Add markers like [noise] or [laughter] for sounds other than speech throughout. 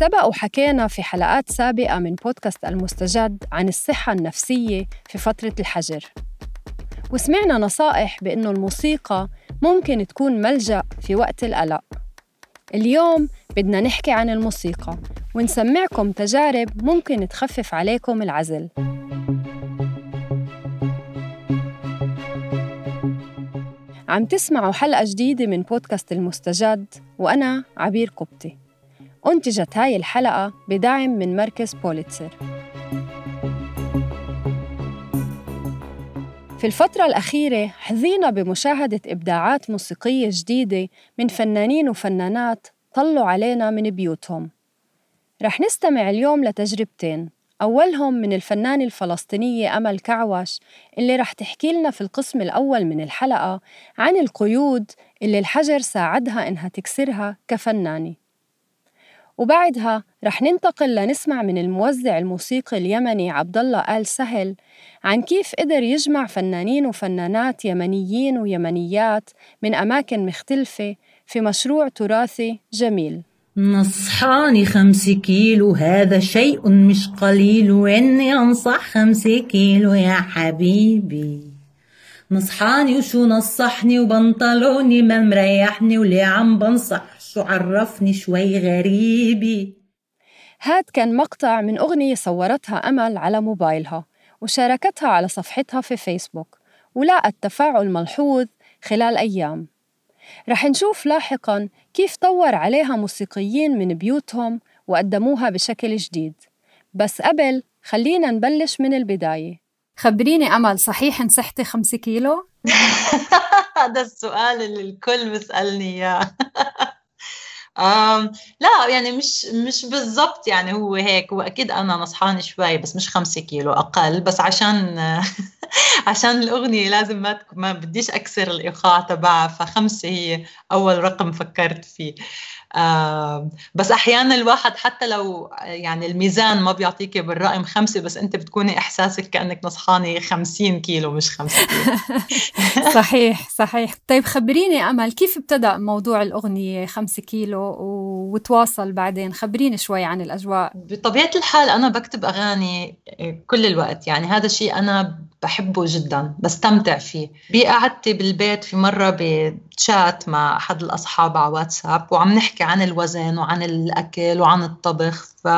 سبق وحكينا في حلقات سابقة من بودكاست المستجد عن الصحة النفسية في فترة الحجر. وسمعنا نصائح بأنه الموسيقى ممكن تكون ملجأ في وقت القلق. اليوم بدنا نحكي عن الموسيقى ونسمعكم تجارب ممكن تخفف عليكم العزل. عم تسمعوا حلقة جديدة من بودكاست المستجد وأنا عبير قبطي. أنتجت هاي الحلقة بدعم من مركز بوليتسر في الفترة الأخيرة حظينا بمشاهدة إبداعات موسيقية جديدة من فنانين وفنانات طلوا علينا من بيوتهم. رح نستمع اليوم لتجربتين أولهم من الفنانة الفلسطينية أمل كعوش اللي رح تحكي لنا في القسم الأول من الحلقة عن القيود اللي الحجر ساعدها إنها تكسرها كفنانة. وبعدها رح ننتقل لنسمع من الموزع الموسيقي اليمني عبد الله آل سهل عن كيف قدر يجمع فنانين وفنانات يمنيين ويمنيات من أماكن مختلفة في مشروع تراثي جميل. نصحاني خمس كيلو هذا شيء مش قليل وإني أنصح خمس كيلو يا حبيبي. نصحاني وشو نصحني وبنطلوني ما مريحني وليه عم بنصح؟ شو عرفني شوي غريبي. هاد كان مقطع من أغنية صورتها أمل على موبايلها وشاركتها على صفحتها في فيسبوك ولاقت تفاعل ملحوظ خلال أيام. رح نشوف لاحقاً كيف طور عليها موسيقيين من بيوتهم وقدموها بشكل جديد. بس قبل خلينا نبلش من البداية. خبريني أمل صحيح نسحتي خمسة كيلو؟ [laughs] هذا السؤال اللي الكل بيسألني إياه. [laughs] لا يعني مش مش بالضبط يعني هو هيك. هو أكيد أنا نصحان شوي بس مش خمسة كيلو أقل. بس عشان [laughs] عشان الأغنية لازم ما ما بديش أكسر الإيقاع تبعها. فخمسة هي أول رقم فكرت فيه. بس أحيانا الواحد حتى لو يعني الميزان ما بيعطيك بالرقم خمسة بس أنت بتكوني إحساسك كأنك نصحانة 50 كيلو مش خمسة كيلو. [laughs] صحيح صحيح. طيب خبريني أمل كيف ابتدأ موضوع الأغنية خمسة كيلو وتواصل بعدين؟ خبريني شوي عن الأجواء. بطبيعة الحال أنا بكتب أغاني كل الوقت. يعني هذا الشيء أنا بحبه جدا بستمتع فيه. بقعدتي بالبيت في مرة بتشات مع أحد الأصحاب على واتساب وعم نحكي عن الوزن وعن الأكل وعن الطبخ ف...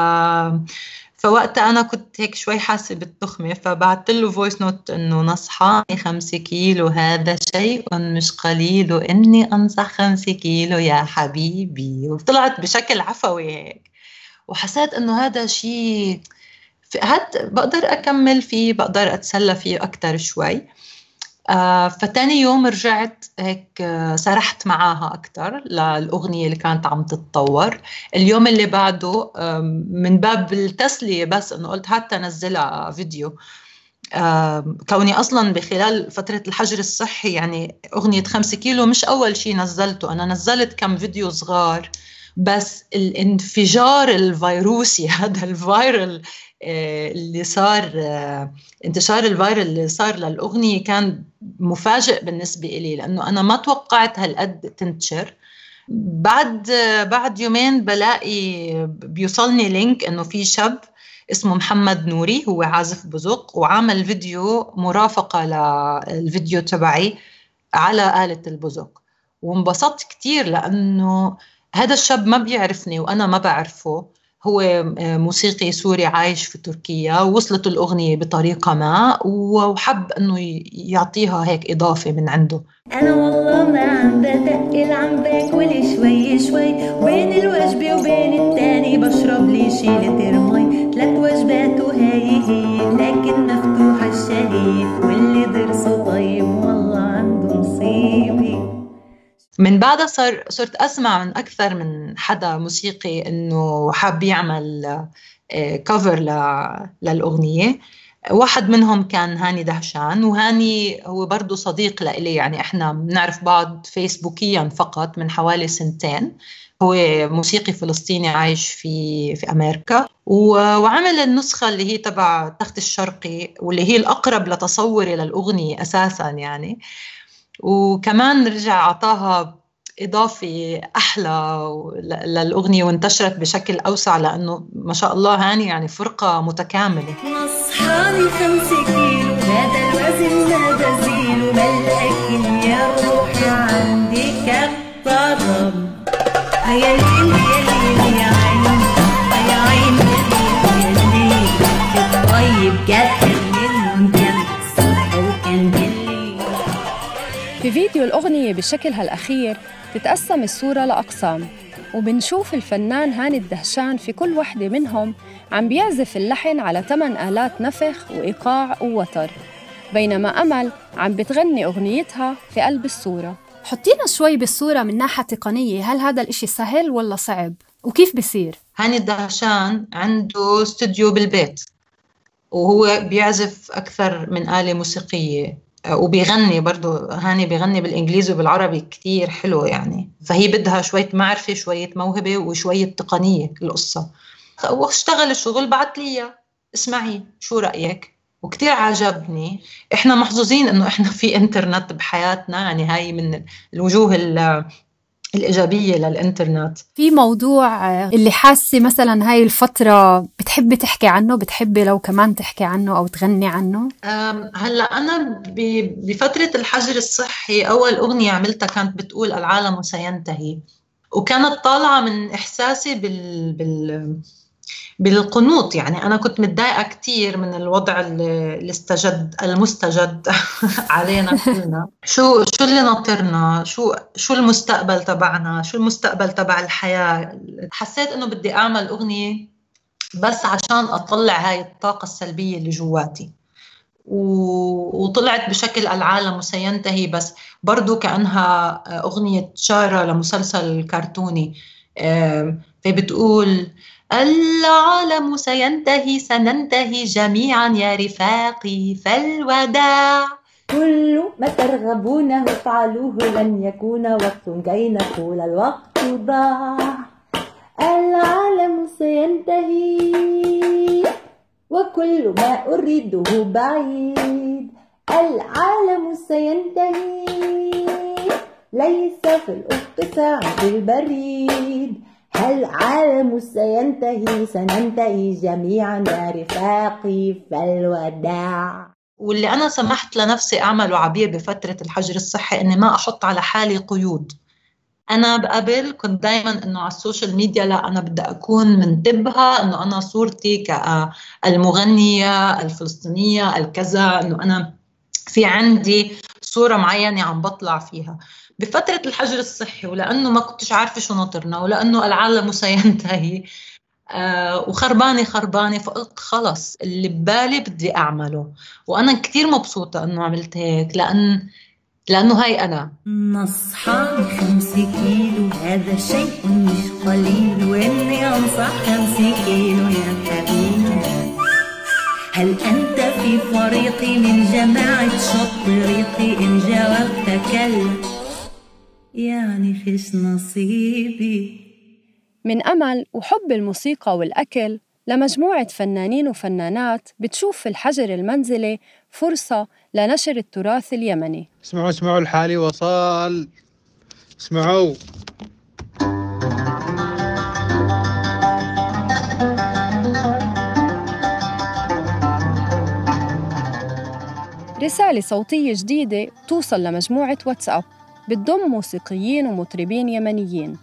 فوقتها أنا كنت هيك شوي حاسة بالتخمة فبعثت له voice note إنه نصحاني خمسة كيلو هذا شيء مش قليل وإني أنصح خمسة كيلو يا حبيبي. وطلعت بشكل عفوي هيك. وحسيت إنه هذا شيء هاد بقدر أكمل فيه بقدر أتسلى فيه أكتر شوي. آه فتاني يوم رجعت هيك آه سرحت معاها أكتر للأغنية اللي كانت عم تتطور. اليوم اللي بعده من باب التسلية بس إنه قلت حتى نزلها فيديو. كوني أصلا بخلال فترة الحجر الصحي يعني أغنية خمسة كيلو مش أول شيء نزلته. أنا نزلت كم فيديو صغار بس الانفجار الفيروسي [laughs] هذا ال viral اللي صار انتشار ال viral اللي صار للأغنية كان مفاجئ بالنسبة لي لأنه أنا ما توقعت هالقد تنتشر. بعد بعد يومين بلاقي بيوصلني link إنه في شاب اسمه محمد نوري هو عازف بزق وعمل فيديو مرافقة للفيديو تبعي على آلة البزق وانبسطت كثير لأنه هذا الشاب ما بيعرفني وأنا ما بعرفه. هو آه، موسيقي سوري عايش في تركيا ووصلت الأغنية بطريقة ما وحب أنه يعطيها هيك إضافة من عنده. أنا والله ما عم بتقل عم باكل شوي شوي. بين الوجبة وبين التاني؟ بشرب لي شي لتر مي ثلاث وجبات وهي هي لكن مفتوحة الشهية من بعدها صار صرت أسمع من أكثر من حدا موسيقي إنه حاب يعمل كفر آه، للأغنية. واحد منهم كان هاني دهشان وهاني هو برضه صديق لإلي. يعني إحنا بنعرف بعض فيسبوكيا فقط من حوالي سنتين. هو موسيقي فلسطيني عايش في في أمريكا. وعمل النسخة اللي هي تبع التخت الشرقي واللي هي الأقرب لتصوري للأغنية أساسا يعني. وكمان رجع أعطاها إضافة أحلى للأغنية وانتشرت بشكل أوسع لأنه ما شاء الله هاني يعني فرقة متكاملة. نصحاني خمس كيلو هذا الوزن هذا زيلو ملأكل يا روحي عندك الطرب. يا ليل يا ليل يا عين يا عين يا ليل طيب الليل كان وكان بالليل في فيديو الأغنية بشكلها الأخير تتقسم الصورة لأقسام وبنشوف الفنان هاني الدهشان في كل وحدة منهم عم بيعزف اللحن على ثمان آلات نفخ وإيقاع ووتر بينما أمل عم بتغني أغنيتها في قلب الصورة حطينا شوي بالصورة من ناحية تقنية هل هذا الإشي سهل ولا صعب؟ وكيف بصير؟ هاني الدهشان عنده استوديو بالبيت وهو بيعزف أكثر من آلة موسيقية وبيغني برضه هاني بيغني بالإنجليزي وبالعربي كتير حلو يعني. فهي بدها شوية معرفة شوية موهبة وشوية تقنية القصة. واشتغل الشغل بعت لي اسمعي شو رأيك؟ وكتير عجبني. إحنا محظوظين إنه إحنا في إنترنت بحياتنا يعني هاي من الوجوه الإيجابية للإنترنت. في موضوع اللي حاسة مثلا هاي الفترة بتحبي تحكي عنه بتحبي لو كمان تحكي عنه أو تغني عنه؟ هلأ أنا بفترة الحجر الصحي أول أغنية عملتها كانت بتقول العالم سينتهي. وكانت طالعة من إحساسي بال, بال بالقنوط يعني أنا كنت متضايقة كثير من الوضع اللي استجد المستجد [laughs] علينا كلنا. شو شو اللي ناطرنا؟ شو شو المستقبل تبعنا؟ شو المستقبل تبع الحياة؟ حسيت إنه بدي أعمل أغنية بس عشان أطلع هاي الطاقة السلبية اللي جواتي. وطلعت بشكل العالم سينتهي بس برضو كأنها أغنية شارة لمسلسل كرتوني. فبتقول العالم سينتهي سننتهي جميعا يا رفاقي فالوداع. كل ما ترغبونه فعلوه لن يكون وقت كي نقول الوقت ضاع. العالم سينتهي وكل ما أريده بعيد. العالم سينتهي ليس في الأفق ساعة البريد. العالم سينتهي سننتهي جميعا يا رفاقي فالوداع. واللي أنا سمحت لنفسي أعمله عبير بفترة الحجر الصحي إني ما أحط على حالي قيود. أنا قبل كنت دايما إنه على ال social media لا أنا بدي أكون منتبهة إنه أنا صورتي كالمغنية الفلسطينية الكذا إنه أنا في عندي صورة معينة عم بطلع فيها. بفترة الحجر الصحي ولأنه ما كنتش عارفة شو ناطرنا ولأنه العالم سينتهي آه وخربانة خربانة فقلت خلص اللي ببالي بدي أعمله. وأنا كتير مبسوطة أنه عملت هيك لأن لأنه هاي أنا. نصحى خمس كيلو هذا شيء مش قليل. وإني أنصح خمس كيلو يا حبيبي هل أنت في فريقي من جماعة شط ريقي؟ إن جاوبت كلا يعني فيش نصيبي. من أمل وحب الموسيقى والأكل لمجموعة فنانين وفنانات بتشوف في الحجر المنزلي فرصة لنشر التراث اليمني. اسمعوا اسمعوا الحالي وصال. اسمعوا. رسالة صوتية جديدة توصل لمجموعة واتساب. بتضم موسيقيين ومطربين يمنيين.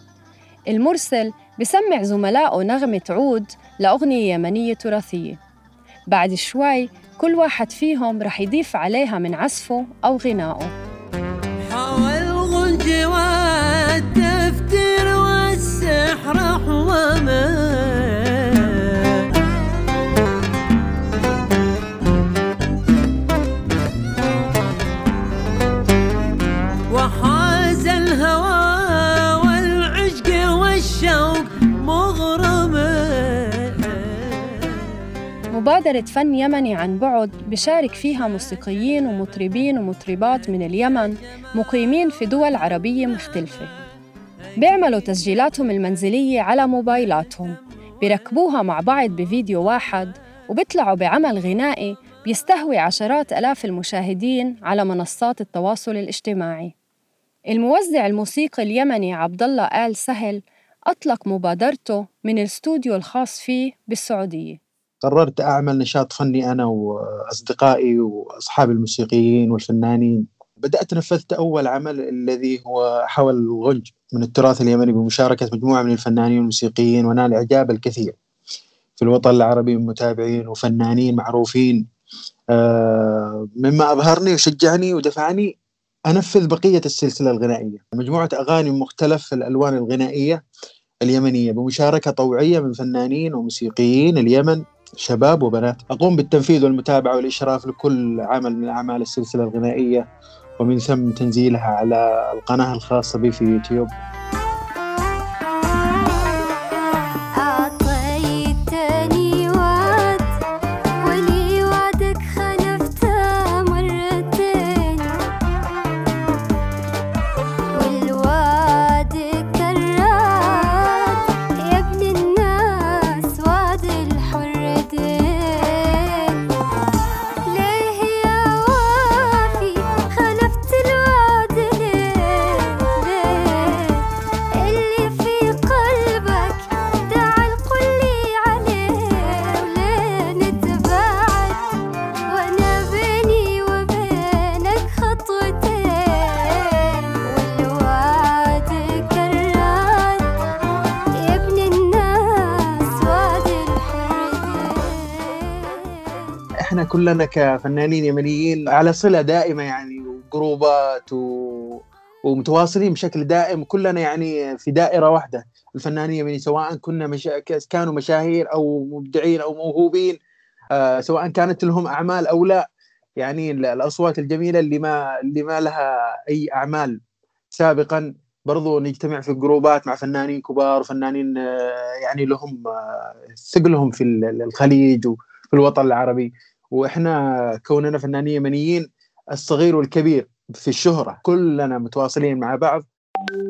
المرسل بسمع زملائه نغمة عود لأغنية يمنية تراثية. بعد شوي كل واحد فيهم رح يضيف عليها من عزفه أو غنائه. حاول غنجي والتفتير والسحر حوامه مبادرة فن يمني عن بعد بشارك فيها موسيقيين ومطربين ومطربات من اليمن مقيمين في دول عربية مختلفة. بيعملوا تسجيلاتهم المنزلية على موبايلاتهم. بيركبوها مع بعض بفيديو واحد وبيطلعوا بعمل غنائي بيستهوي عشرات ألاف المشاهدين على منصات التواصل الاجتماعي. الموزع الموسيقي اليمني عبد الله آل سهل أطلق مبادرته من الاستوديو الخاص فيه بالسعودية. قررت أعمل نشاط فني أنا وأصدقائي وأصحاب الموسيقيين والفنانين. بدأت نفذت أول عمل الذي هو حول الغنج من التراث اليمني بمشاركة مجموعة من الفنانين والموسيقيين ونال إعجاب الكثير. في الوطن العربي من متابعين وفنانين معروفين. آه، مما أبهرني وشجعني ودفعني أنفذ بقية السلسلة الغنائية. مجموعة أغاني مختلف الألوان الغنائية اليمنية بمشاركة طوعية من فنانين وموسيقيين اليمن شباب وبنات. أقوم بالتنفيذ والمتابعة والإشراف لكل عمل من أعمال السلسلة الغنائية ومن ثم تنزيلها على القناة الخاصة بي في يوتيوب. كلنا كفنانين يمنيين على صلة دائمة يعني وجروبات و... ومتواصلين بشكل دائم كلنا يعني في دائرة واحدة. الفنانين اليمنيين سواء كنا مشا... كانوا مشاهير أو مبدعين أو موهوبين آه سواء كانت لهم أعمال أو لا. يعني ال- الأصوات الجميلة اللي ما اللي ما لها أي أعمال سابقا برضو نجتمع في جروبات مع فنانين كبار وفنانين آه، يعني لهم آه، ثقلهم في ال- الخليج وفي الوطن العربي. وإحنا كوننا فنانين يمنيين الصغير والكبير في الشهرة كلنا متواصلين مع بعض.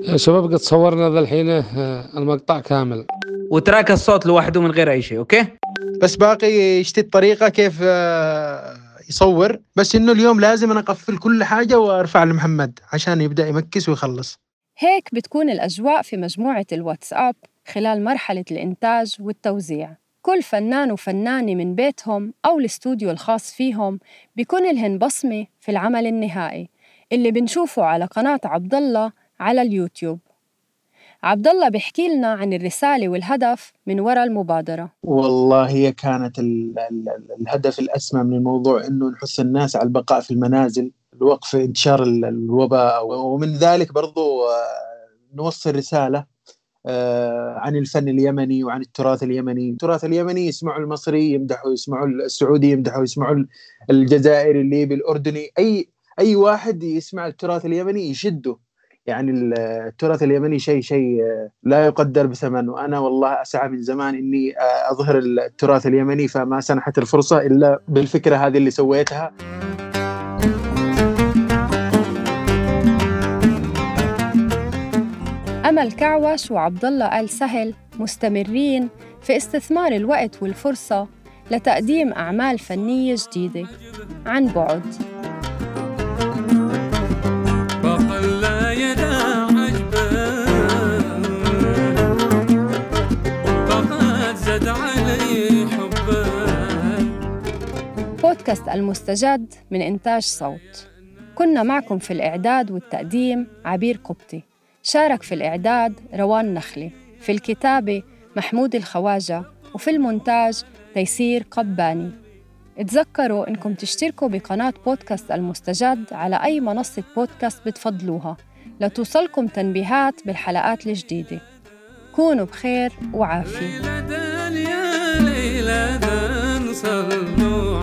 يا شباب قد صورنا ذا الحين آه، المقطع كامل. و track الصوت لوحده من غير أي شيء okay؟ بس باقي يشتد طريقة كيف آه، يصور. بس إنه اليوم لازم أنا أقفل كل حاجة وأرفع لمحمد عشان يبدأ يمكس ويخلص. هيك بتكون الأجواء في مجموعة الواتساب خلال مرحلة الإنتاج والتوزيع. كل فنان وفنانة من بيتهم أو الاستوديو الخاص فيهم بيكون لهن بصمة في العمل النهائي اللي بنشوفه على قناة عبد الله على اليوتيوب. عبد الله بيحكي لنا عن الرسالة والهدف من وراء المبادرة. والله هي كانت ال ال ال الهدف الأسمى من الموضوع أنه نحث الناس على البقاء في المنازل لوقف انتشار ال- الوباء ومن ذلك برضو آه، نوصل رسالة عن الفن اليمني وعن التراث اليمني. التراث اليمني يسمعوا المصري يمدحوا يسمعوا السعودي يمدحوا يسمعوا الجزائري الليبي الأردني. أي أي واحد يسمع التراث اليمني يشده. يعني ال- التراث اليمني شيء شيء آه، لا يقدر بثمن. وأنا والله أسعى من زمان إني آه، أظهر التراث اليمني فما سنحت الفرصة إلا بالفكرة هذه اللي سويتها. أمل كعوش وعبد الله آل سهل مستمرين في استثمار الوقت والفرصة لتقديم أعمال فنية جديدة عن بعد. بودكاست المستجد من إنتاج صوت. كنا معكم في الإعداد والتقديم عبير قبطي. شارك في الإعداد روان نخلي في الكتابة محمود الخواجة وفي المونتاج تيسير قباني. تذكروا إنكم تشتركوا بقناة بودكاست المستجد على أي منصة بودكاست بتفضلوها لتوصلكم تنبيهات بالحلقات الجديدة. كونوا بخير وعافية. ليلة يا ليلة صلوا